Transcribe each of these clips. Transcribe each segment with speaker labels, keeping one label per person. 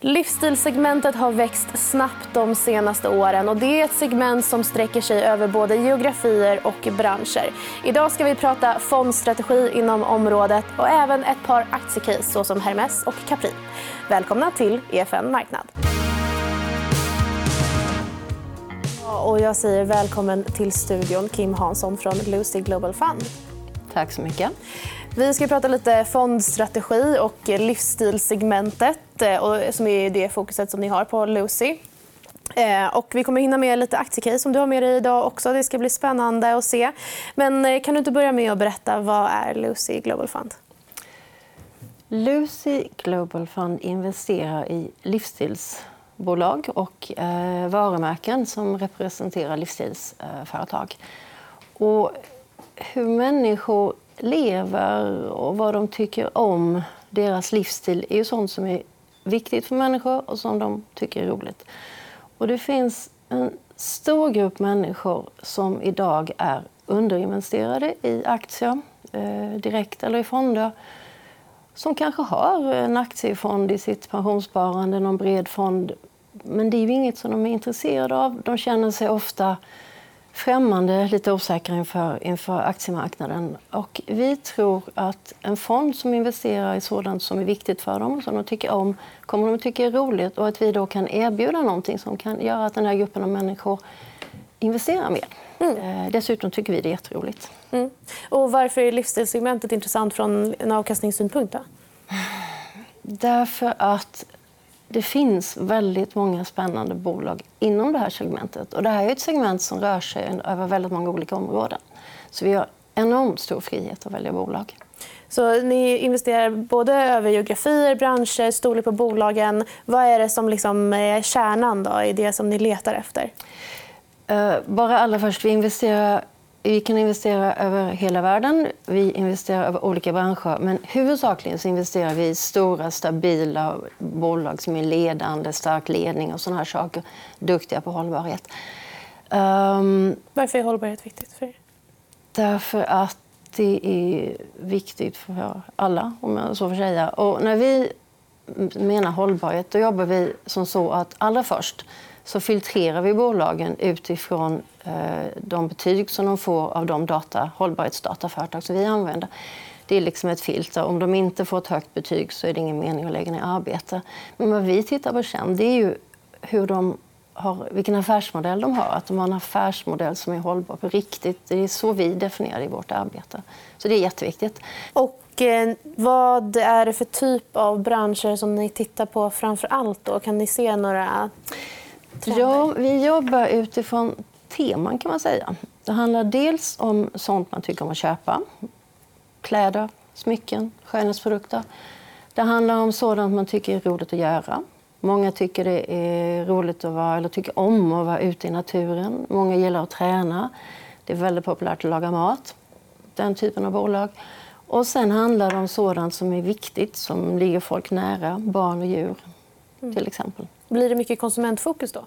Speaker 1: Livsstilssegmentet har växt snabbt de senaste åren och det är ett segment som sträcker sig över både geografier och branscher. Idag ska vi prata fondstrategi inom området och även ett par aktiecase såsom Hermes och Capri. Välkomna till EFN Marknad. Och jag säger välkommen till studion Kim Hansson från Lucy Global Fund.
Speaker 2: Tack så mycket.
Speaker 1: Vi ska prata lite fondstrategi och livsstilssegmentet eh, som är det fokuset som ni har på Lucy. Eh, och vi kommer hinna med lite aktiecase som du har med dig idag också. Det ska bli spännande att se. Men eh, kan du inte börja med att berätta vad är Lucy Global Fund?
Speaker 2: Lucy Global Fund investerar i livsstilsbolag och varumärken som representerar livsstilsföretag. Och hur människor lever och vad de tycker om deras livsstil är ju sånt som är viktigt för människor och som de tycker är roligt. Och det finns en stor grupp människor som idag är underinvesterade i aktier, eh, direkt eller i fonder som kanske har en aktiefond i sitt pensionssparande, någon bred fond. Men det är ju inget som de är intresserade av. De känner sig ofta främmande, lite osäkra inför, inför aktiemarknaden. Och vi tror att en fond som investerar i sådant som är viktigt för dem, som de tycker om, kommer de att tycka är roligt och att vi då kan erbjuda någonting som kan göra att den här gruppen av människor investerar mer. Mm. Eh, dessutom tycker vi det är jätteroligt. Mm.
Speaker 1: Och varför är livsstilssegmentet intressant från en avkastningssynpunkt? Då?
Speaker 2: Därför att det finns väldigt många spännande bolag inom det här segmentet. Och det här är ett segment som rör sig över väldigt många olika områden. Så vi har enormt stor frihet att välja bolag.
Speaker 1: Så ni investerar både över geografier, branscher, storlek på bolagen. Vad är det som liksom är kärnan då, i det som ni letar efter?
Speaker 2: Uh, bara allra först, vi investerar vi kan investera över hela världen. Vi investerar över olika branscher. Men huvudsakligen så investerar vi i stora, stabila bolag som är ledande, stark ledning och såna här saker. Duktiga på hållbarhet.
Speaker 1: Um, Varför är hållbarhet viktigt för er?
Speaker 2: Därför att det är viktigt för alla, om jag så får säga. Och när vi menar hållbarhet då jobbar vi som så att allra först så filtrerar vi bolagen utifrån eh, de betyg som de får av de data, hållbarhetsdataföretag som vi använder. Det är liksom ett filter. Om de inte får ett högt betyg så är det ingen mening att lägga ner arbete. Men vad vi tittar på sen det är ju hur de har, vilken affärsmodell de har. Att de har en affärsmodell som är hållbar på riktigt. Det är så vi definierar det i vårt arbete. Så det är jätteviktigt.
Speaker 1: Och eh, vad är det för typ av branscher som ni tittar på framför allt? Då? Kan ni se några
Speaker 2: Ja, vi jobbar utifrån teman kan man säga. Det handlar dels om sånt man tycker om att köpa. Kläder, smycken, skönhetsprodukter. Det handlar om sådant man tycker är roligt att göra. Många tycker det är roligt att vara, eller tycker om att vara ute i naturen. Många gillar att träna. Det är väldigt populärt att laga mat. Den typen av bolag. Och sen handlar det om sådant som är viktigt, som ligger folk nära. Barn och djur, mm. till exempel.
Speaker 1: Blir det mycket konsumentfokus då?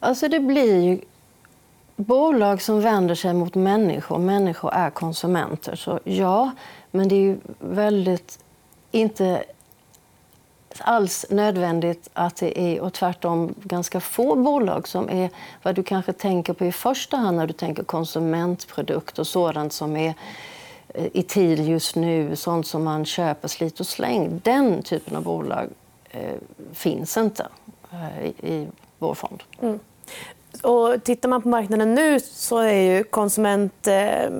Speaker 2: Alltså det blir ju bolag som vänder sig mot människor. Människor är konsumenter. Så ja, men det är ju väldigt inte alls nödvändigt att det är, och tvärtom ganska få bolag som är vad du kanske tänker på i första hand när du tänker konsumentprodukt och sådant som är eh, i tid just nu, sånt som man köper slit och släng. Den typen av bolag Eh, finns inte eh, i, i vår fond. Mm.
Speaker 1: Och tittar man på marknaden nu så är ju konsument, eh,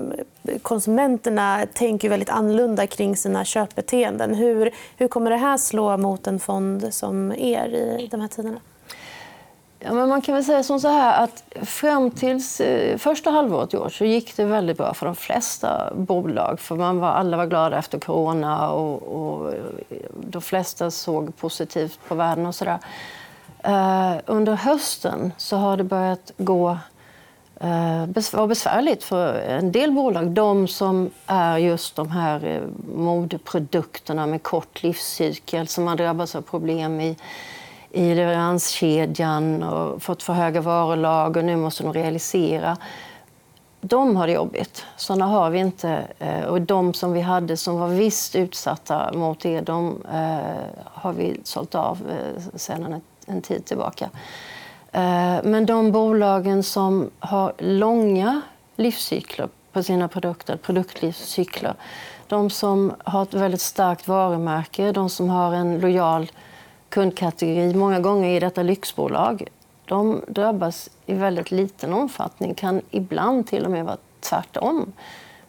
Speaker 1: konsumenterna tänker väldigt annorlunda kring sina köpbeteenden. Hur, hur kommer det här slå mot en fond som er i de här tiderna?
Speaker 2: Ja, men man kan väl säga som så här att fram till eh, första halvåret i år så gick det väldigt bra för de flesta bolag. För man var, alla var glada efter corona och, och eh, de flesta såg positivt på världen och sådär. Eh, under hösten så har det börjat gå eh, vara besvärligt för en del bolag. De som är just de här eh, modeprodukterna med kort livscykel som har drabbats av problem i, i leveranskedjan och fått för höga varulager. Nu måste de realisera. de har det jobbigt. Såna har vi inte. Eh, och de som vi hade som var visst utsatta mot det, de eh, har vi sålt av eh, sedan en, tid tillbaka. Men de bolagen som har långa livscykler på sina produkter, produktlivscykler, de som har ett väldigt starkt varumärke, de som har en lojal kundkategori, många gånger i detta lyxbolag, de drabbas i väldigt liten omfattning, kan ibland till och med vara tvärtom.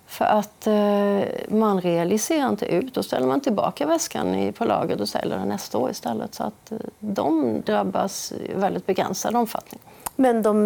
Speaker 2: För att eh, man realiserar inte ut. Då ställer man tillbaka väskan på lagret och säljer den nästa år istället. Så att eh, de drabbas i väldigt begränsad omfattning.
Speaker 1: Men de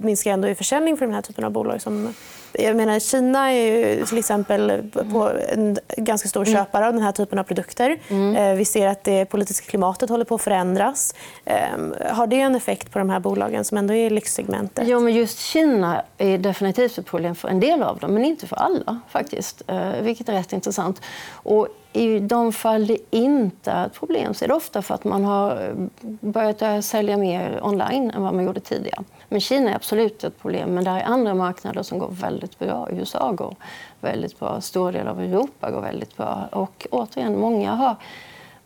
Speaker 1: minskar ändå i försäljning för den här typen av bolag som jag menar, Kina är ju till exempel på en ganska stor mm. köpare av den här typen av produkter. Mm. Eh, vi ser att det politiska klimatet håller på att förändras. Ehm, har det en effekt på de här bolagen som ändå är i lyxsegmentet?
Speaker 2: Ja, men just Kina är definitivt ett problem för en del av dem, men inte för alla. faktiskt. Eh, vilket är rätt intressant. Och i de fall det inte är ett problem så är det ofta för att man har eh, börjat sälja mer online än vad man gjorde tidigare. Men Kina är absolut ett problem, men det är andra marknader som går väldigt bra. USA går väldigt bra, stor del av Europa går väldigt bra. Och återigen, många har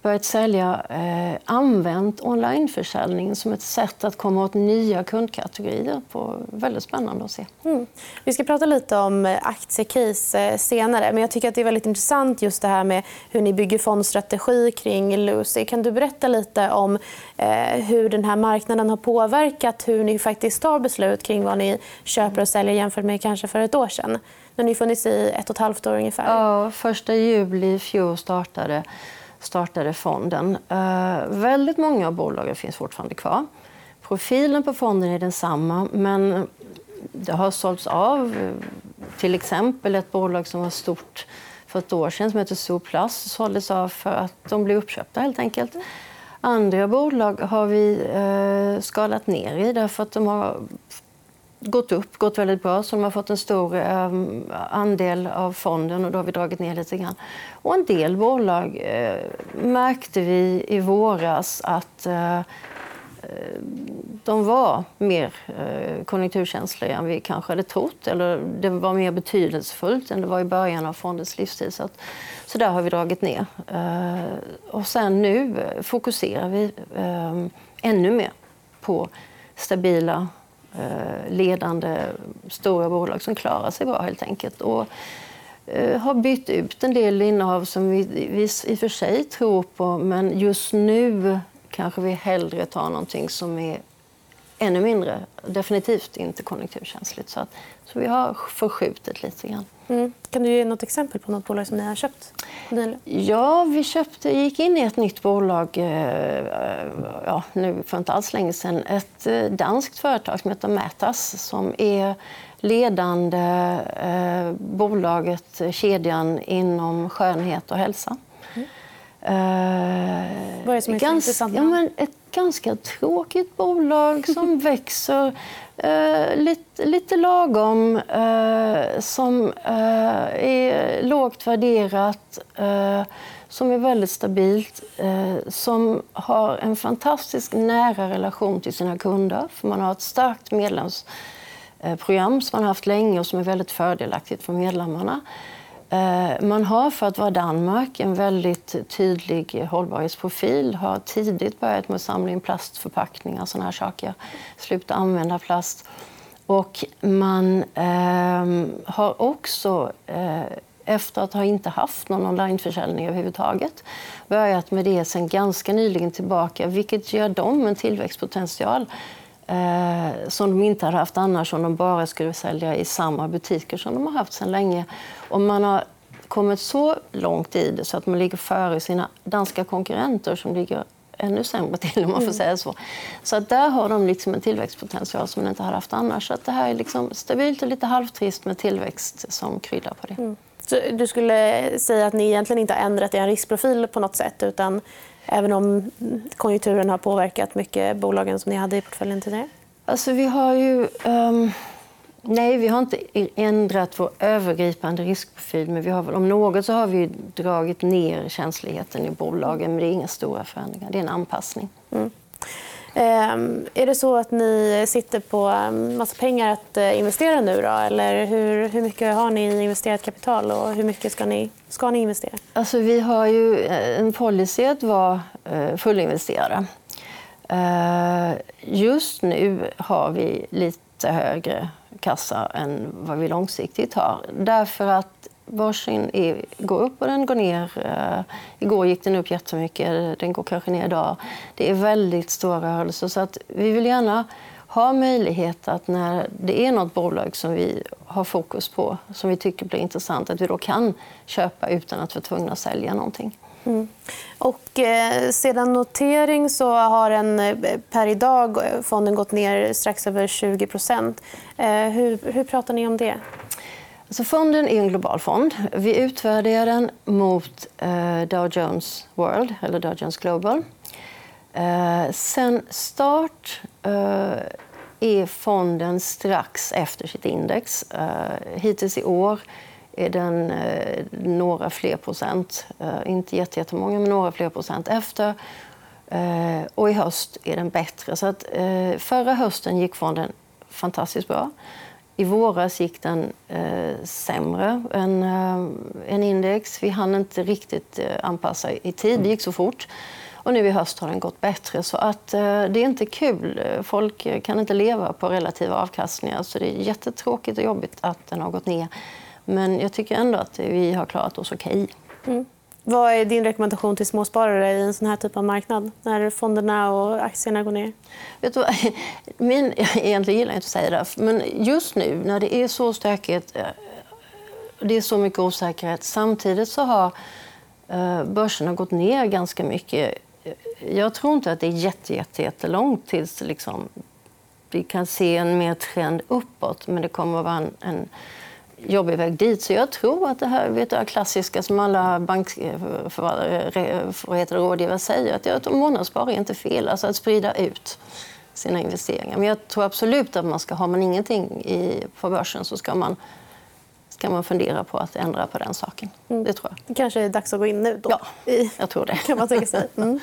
Speaker 2: börjat sälja eh, använt onlineförsäljning som ett sätt att komma åt nya kundkategorier. På, väldigt spännande att se.
Speaker 1: Mm. Vi ska prata lite om eh, aktiecase eh, senare. Men jag tycker att det är väldigt intressant just det här med hur ni bygger fondstrategi kring Lucy. Kan du berätta lite om eh, hur den här marknaden har påverkat hur ni faktiskt tar beslut kring vad ni köper och säljer jämfört med kanske för ett år sedan? När ni funnits i ett och ett halvt år ungefär.
Speaker 2: Ja, första juli i fjol startade startade fonden. Eh, väldigt många av bolagen finns fortfarande kvar. Profilen på fonden är densamma, men det har sålts av eh, till exempel ett bolag som var stort för ett år sedan som heter Zooplus såldes av för att de blev uppköpta helt enkelt. Andra bolag har vi eh, skalat ner i därför att de har gått upp, gått väldigt bra. Så de har fått en stor eh, andel av fonden och då har vi dragit ner lite grann. Och en del bolag eh, märkte vi i våras att eh, de var mer eh, konjunkturkänsliga än vi kanske hade trott. Eller det var mer betydelsefullt än det var i början av fondens livstid. Så, att, så där har vi dragit ner. Eh, och sen nu fokuserar vi eh, ännu mer på stabila Eh, ledande stora bolag som klarar sig bra helt enkelt. Och eh, har bytt ut en del innehav som vi, vi i och för sig tror på men just nu kanske vi hellre tar någonting som är ännu mindre. Definitivt inte konjunkturkänsligt. Så, att, så vi har förskjutit lite grann.
Speaker 1: Mm. Kan du ge något exempel på något bolag som ni har köpt?
Speaker 2: Ja, vi köpte, gick in i ett nytt bolag eh, ja, nu för inte alls länge sedan. Ett eh, danskt företag som heter Mätas som är ledande eh, bolaget, kedjan inom skönhet och hälsa. Mm.
Speaker 1: Eh, Vad är det som är
Speaker 2: ganska, intressant? Ja, men ett ganska tråkigt bolag som växer eh, lite, lite lagom, eh, som eh, är lågt värderat, eh, som är väldigt stabilt, eh, som har en fantastiskt nära relation till sina kunder. För man har ett starkt medlemsprogram som man har haft länge och som är väldigt fördelaktigt för medlemmarna. Eh, man har för att vara Danmark en väldigt tydlig hållbarhetsprofil. Har tidigt börjat med att samla in plastförpackningar och såna här saker. Sluta använda plast. Och man eh, har också, eh, efter att ha inte haft någon onlineförsäljning överhuvudtaget, börjat med det sen ganska nyligen tillbaka, vilket ger dem en tillväxtpotential eh, som de inte hade haft annars om de bara skulle sälja i samma butiker som de har haft sedan länge. Och man har kommit så långt i det så att man ligger före sina danska konkurrenter som ligger ännu sämre till, om man får mm. säga så. Så att där har de liksom en tillväxtpotential som de inte har haft annars. Så att det här är liksom stabilt och lite halvtrist med tillväxt som kryddar på det. Mm.
Speaker 1: Så du skulle säga att ni egentligen inte har ändrat er riskprofil på något sätt utan även om konjunkturen har påverkat mycket bolagen som ni hade i portföljen tidigare?
Speaker 2: Alltså, vi har ju... Um... Nej, vi har inte ändrat vår övergripande riskprofil. Men vi har, om något så har vi dragit ner känsligheten i bolagen. Men det är inga stora förändringar. Det är en anpassning. Mm.
Speaker 1: Ehm, är det så att ni sitter på en massa pengar att eh, investera nu? Då? Eller hur, hur mycket har ni i investerat kapital och hur mycket ska ni, ska ni investera?
Speaker 2: Alltså, vi har ju eh, en policy att vara eh, fullinvesterade. Just nu har vi lite högre kassa än vad vi långsiktigt har. Därför att börsen är, går upp och den går ner. Eh, igår gick den upp jättemycket, den går kanske ner idag. Det är väldigt stora rörelser. Så att vi vill gärna ha möjlighet att när det är något bolag som vi har fokus på, som vi tycker blir intressant, att vi då kan köpa utan att vara tvungna att sälja någonting. Mm.
Speaker 1: Och, eh, sedan notering så har den eh, per idag eh, fonden gått ner strax över 20 eh, hur, hur pratar ni om det?
Speaker 2: Så fonden är en global fond. Vi utvärderar den mot eh, Dow Jones World, eller Dow Jones Global. Eh, sen start eh, är fonden strax efter sitt index. Eh, hittills i år är den eh, några fler procent, eh, inte jättemånga, men några fler procent efter. Eh, och i höst är den bättre. Så att, eh, förra hösten gick fonden fantastiskt bra. I våras gick den eh, sämre än, eh, än index. Vi hann inte riktigt eh, anpassa i tid. Det gick så fort. Och nu i höst har den gått bättre. Så att, eh, det är inte kul. Folk kan inte leva på relativa avkastningar. Så det är jättetråkigt och jobbigt att den har gått ner. Men jag tycker ändå att vi har klarat oss okej. Okay. Mm.
Speaker 1: Vad är din rekommendation till småsparare i en sån här typ av marknad när fonderna och aktierna går ner?
Speaker 2: Vet du, min, egentligen gillar jag inte att säga det, men just nu när det är så stökigt, eh, det är så mycket osäkerhet. Samtidigt så har eh, börserna gått ner ganska mycket. Jag tror inte att det är jätte, jätte, jättelångt tills liksom, vi kan se en mer trend uppåt, men det kommer att vara en, en jobbig väg dit. Så jag tror att det här vet du, klassiska som alla bankrådgivare säger, att jag månadsspar är inte fel. Alltså att sprida ut sina investeringar. Men jag tror absolut att man ska, har man ingenting i, på börsen så ska man ska man fundera på att ändra på den saken. Mm. Det tror jag.
Speaker 1: Det kanske är dags att gå in nu. Då.
Speaker 2: Ja, jag tror det.
Speaker 1: kan man tänka sig. Mm.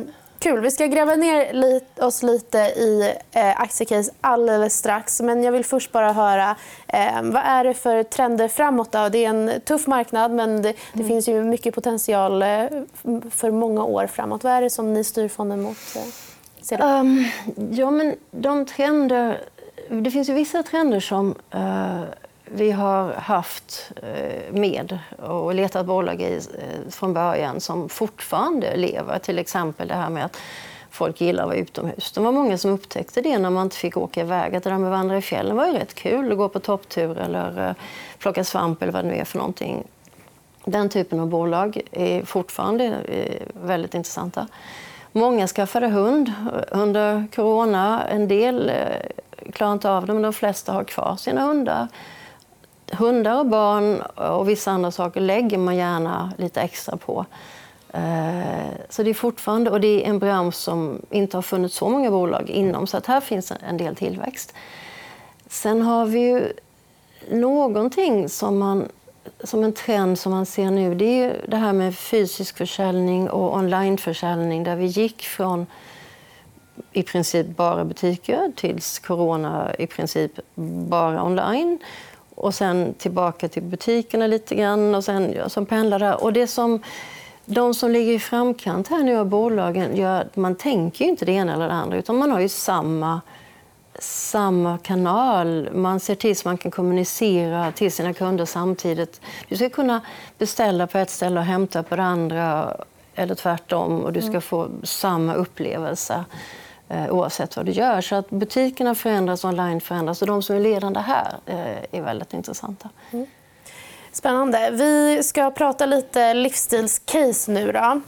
Speaker 1: Um, Kul. Vi ska gräva ner oss lite i eh, aktiecase alldeles strax. Men jag vill först bara höra eh, vad är det för trender framåt. Då? Det är en tuff marknad, men det, det mm. finns ju mycket potential eh, för många år framåt. Vad är det som ni styr fonden mot?
Speaker 2: Eh, um, ja, men de trender... Det finns ju vissa trender som vi har haft eh, med och letat bolag i eh, från början som fortfarande lever. Till exempel det här med att folk gillar att vara utomhus. Det var många som upptäckte det när man inte fick åka iväg. Att det där med att vandra i fjällen var ju rätt kul. Att gå på topptur eller eh, plocka svamp eller vad det nu är för någonting. Den typen av bolag är fortfarande väldigt intressanta. Många skaffade hund under corona. En del klarar inte av det, men de flesta har kvar sina hundar hundar och barn och vissa andra saker lägger man gärna lite extra på. Eh, så det är fortfarande, och det är en bransch som inte har funnits så många bolag inom, så att här finns en del tillväxt. Sen har vi ju någonting som, man, som en trend som man ser nu. Det är det här med fysisk försäljning och onlineförsäljning där vi gick från i princip bara butiker tills corona i princip bara online och sen tillbaka till butikerna lite grann och sen ja, som pendlar där. Och det som, de som ligger i framkant här nu av bolagen gör man tänker inte det ena eller det andra utan man har ju samma samma kanal. Man ser till att man kan kommunicera till sina kunder samtidigt. Du ska kunna beställa på ett ställe och hämta på det andra eller tvärtom och du ska mm. få samma upplevelse. Eh, oavsett vad du gör. Så att butikerna förändras, online förändras och de som är ledande här eh, är väldigt intressanta. Mm.
Speaker 1: Spännande. Vi ska prata lite livsstilscase nu. Då.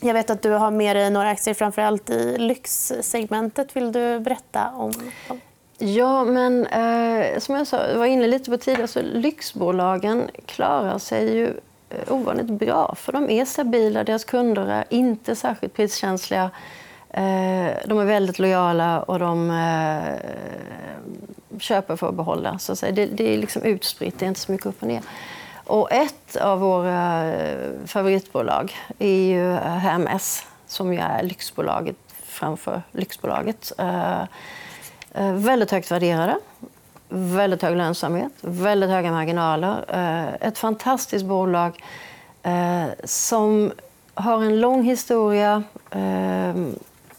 Speaker 1: Jag vet att du har med dig några aktier framförallt i lyxsegmentet. Vill du berätta om dem?
Speaker 2: Ja, men eh, som jag sa, var inne lite på tidigare, så lyxbolagen klarar sig ju eh, ovanligt bra. För de är stabila, deras kunder är inte särskilt priskänsliga. Eh, de är väldigt lojala och de eh, köper för att behålla. Så att säga. Det, det är liksom utspritt, det är inte så mycket upp och ner. Och ett av våra eh, favoritbolag är ju HMS som ju är lyxbolaget framför lyxbolaget. Väldigt högt värderade, väldigt hög lönsamhet, väldigt höga marginaler. Ett fantastiskt bolag som har en lång historia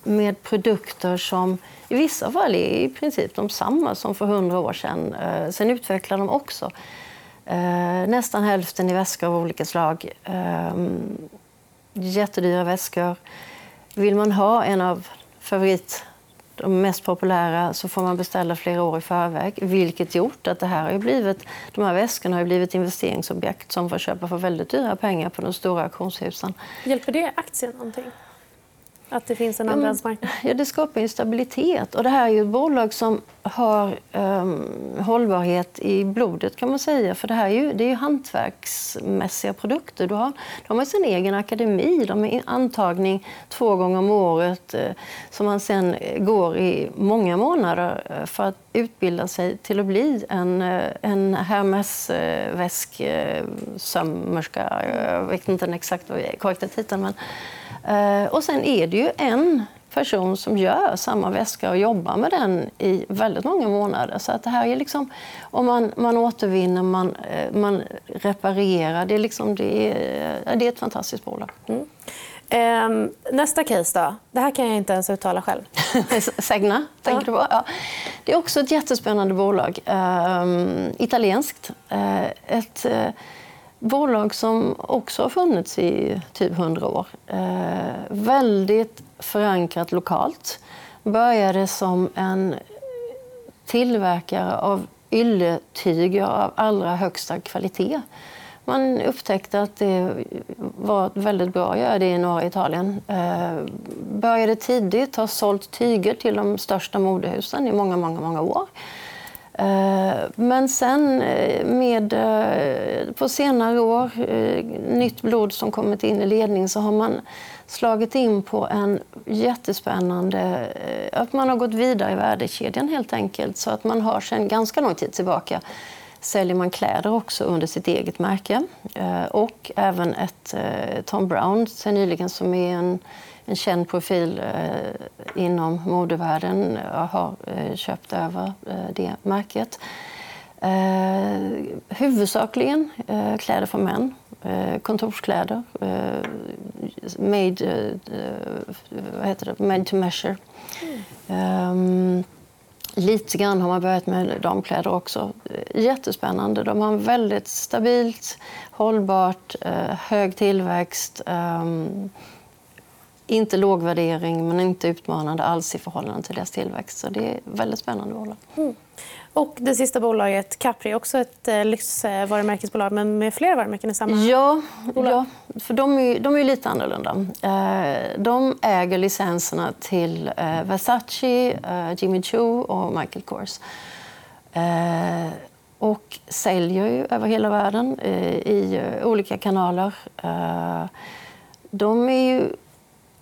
Speaker 2: med produkter som i vissa fall är i princip de samma som för hundra år sedan. Eh, sen utvecklar de också eh, nästan hälften i väskor av olika slag. Ehm, jättedyra väskor. Vill man ha en av favorit, de mest populära så får man beställa flera år i förväg. Vilket gjort att det här har blivit, de här väskorna har blivit investeringsobjekt som får köpa för väldigt dyra pengar på de stora auktionshusen.
Speaker 1: Hjälper det aktien någonting? Att det finns en andrahandsmarknad?
Speaker 2: Ja, det skapar ju stabilitet. Och det här är ju ett bolag som har um, hållbarhet i blodet kan man säga. För det här är ju, det är ju hantverksmässiga produkter. Du har, de har sin egen akademi. De har antagning två gånger om året uh, som man sen går i många månader uh, för att utbilda sig till att bli en, uh, en Hermes-väsksömmerska. Jag vet inte den exakta korrekta titeln. Men, Eh, och sen är det ju en person som gör samma väska och jobbar med den i väldigt många månader. Så att det här är liksom, om man, man återvinner, man, eh, man reparerar. Det är, liksom, det är, det är ett fantastiskt bolag. Mm.
Speaker 1: Um, nästa case då? Det här kan jag inte ens uttala själv.
Speaker 2: Segna, tänker ja. du på? Ja. Det är också ett jättespännande bolag. Um, italienskt. Uh, ett, uh, bolag som också har funnits i typ 100 år. Eh, väldigt förankrat lokalt. Började som en tillverkare av ylletyger av allra högsta kvalitet. Man upptäckte att det var väldigt bra att göra det i norra Italien. Eh, började tidigt, har sålt tyger till de största modehusen i många, många, många år. Eh, men sen eh, med, eh, på senare år, nytt blod som kommit in i ledning så har man slagit in på en jättespännande... Att man har gått vidare i värdekedjan helt enkelt. Så att man har sedan ganska lång tid tillbaka säljer man kläder också under sitt eget märke. Och även ett Tom Brown sen nyligen som är en en känd profil eh, inom modevärlden har eh, köpt över eh, det märket. Eh, huvudsakligen eh, kläder för män, eh, kontorskläder, eh, made, eh, vad heter det? made to measure. Mm. lite grann har man börjat med damkläder också. Eh, jättespännande. De har en väldigt stabilt, hållbart, hög tillväxt. Inte låg värdering, men inte utmanande alls i förhållande till deras tillväxt. Så det är väldigt spännande bolag. Mm.
Speaker 1: Och det sista bolaget, Capri, också ett eh, lyxvarumärkesbolag men med flera varumärken i samma
Speaker 2: ja, bolag. Ja, för de är, de är lite annorlunda. Eh, de äger licenserna till eh, Versace, Jimmy Choo och Michael Kors. Och säljer ju över hela världen i olika kanaler. De är ju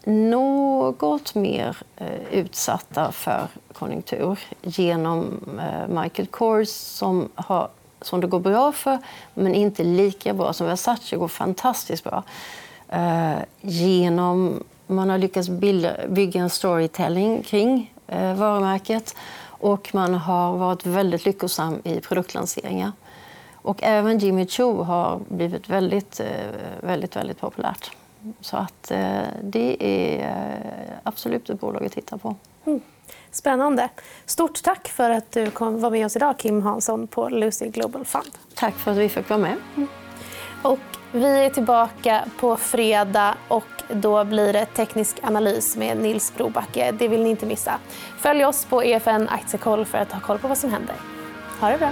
Speaker 2: något mer eh, utsatta för konjunktur genom eh, Michael Kors som, har, som det går bra för, men inte lika bra som Versace går fantastiskt bra. Eh, genom man har lyckats bilda, bygga en storytelling kring varumärket och man har varit väldigt lyckosam i produktlanseringar. Och även Jimmy Choo har blivit väldigt, väldigt, väldigt populärt. Så att eh, det är eh, absolut ett bolag att titta på. Mm.
Speaker 1: Spännande. Stort tack för att du kom, var med oss idag, Kim Hansson på Lucy Global Fund.
Speaker 2: Tack för att vi fick vara med. Mm.
Speaker 1: Och vi är tillbaka på fredag och då blir det teknisk analys med Nils Brobacke. Det vill ni inte missa. Följ oss på EFN Aktiekoll för att ha koll på vad som händer. Ha det bra.